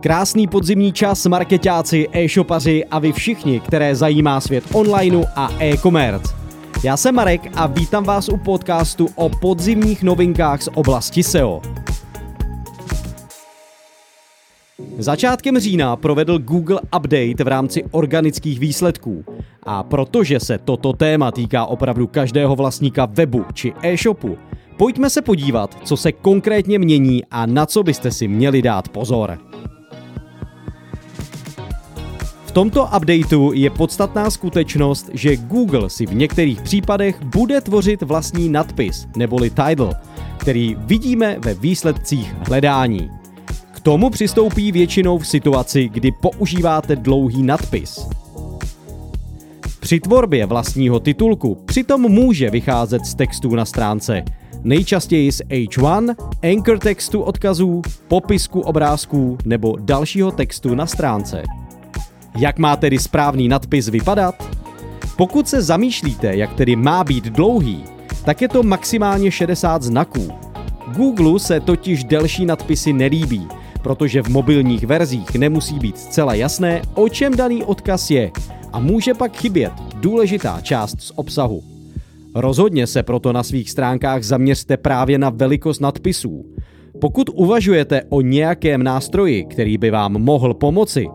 Krásný podzimní čas, marketáci, e-shopaři a vy všichni, které zajímá svět onlineu a e-commerce. Já jsem Marek a vítám vás u podcastu o podzimních novinkách z oblasti SEO. Začátkem října provedl Google Update v rámci organických výsledků. A protože se toto téma týká opravdu každého vlastníka webu či e-shopu, pojďme se podívat, co se konkrétně mění a na co byste si měli dát pozor. V tomto updateu je podstatná skutečnost, že Google si v některých případech bude tvořit vlastní nadpis, neboli title, který vidíme ve výsledcích hledání. K tomu přistoupí většinou v situaci, kdy používáte dlouhý nadpis. Při tvorbě vlastního titulku přitom může vycházet z textů na stránce, nejčastěji z H1, anchor textu odkazů, popisku obrázků nebo dalšího textu na stránce. Jak má tedy správný nadpis vypadat? Pokud se zamýšlíte, jak tedy má být dlouhý, tak je to maximálně 60 znaků. Google se totiž delší nadpisy nelíbí, protože v mobilních verzích nemusí být zcela jasné, o čem daný odkaz je a může pak chybět důležitá část z obsahu. Rozhodně se proto na svých stránkách zaměřte právě na velikost nadpisů. Pokud uvažujete o nějakém nástroji, který by vám mohl pomoci,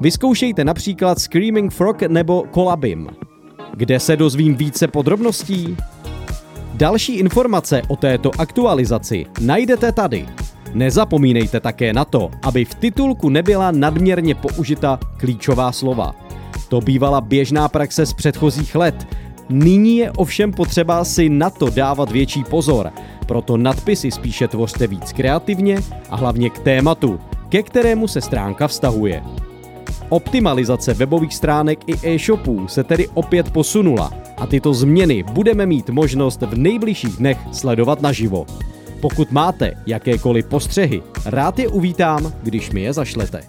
vyzkoušejte například Screaming Frog nebo Colabim. Kde se dozvím více podrobností? Další informace o této aktualizaci najdete tady. Nezapomínejte také na to, aby v titulku nebyla nadměrně použita klíčová slova. To bývala běžná praxe z předchozích let. Nyní je ovšem potřeba si na to dávat větší pozor, proto nadpisy spíše tvořte víc kreativně a hlavně k tématu, ke kterému se stránka vztahuje. Optimalizace webových stránek i e-shopů se tedy opět posunula a tyto změny budeme mít možnost v nejbližších dnech sledovat naživo. Pokud máte jakékoliv postřehy, rád je uvítám, když mi je zašlete.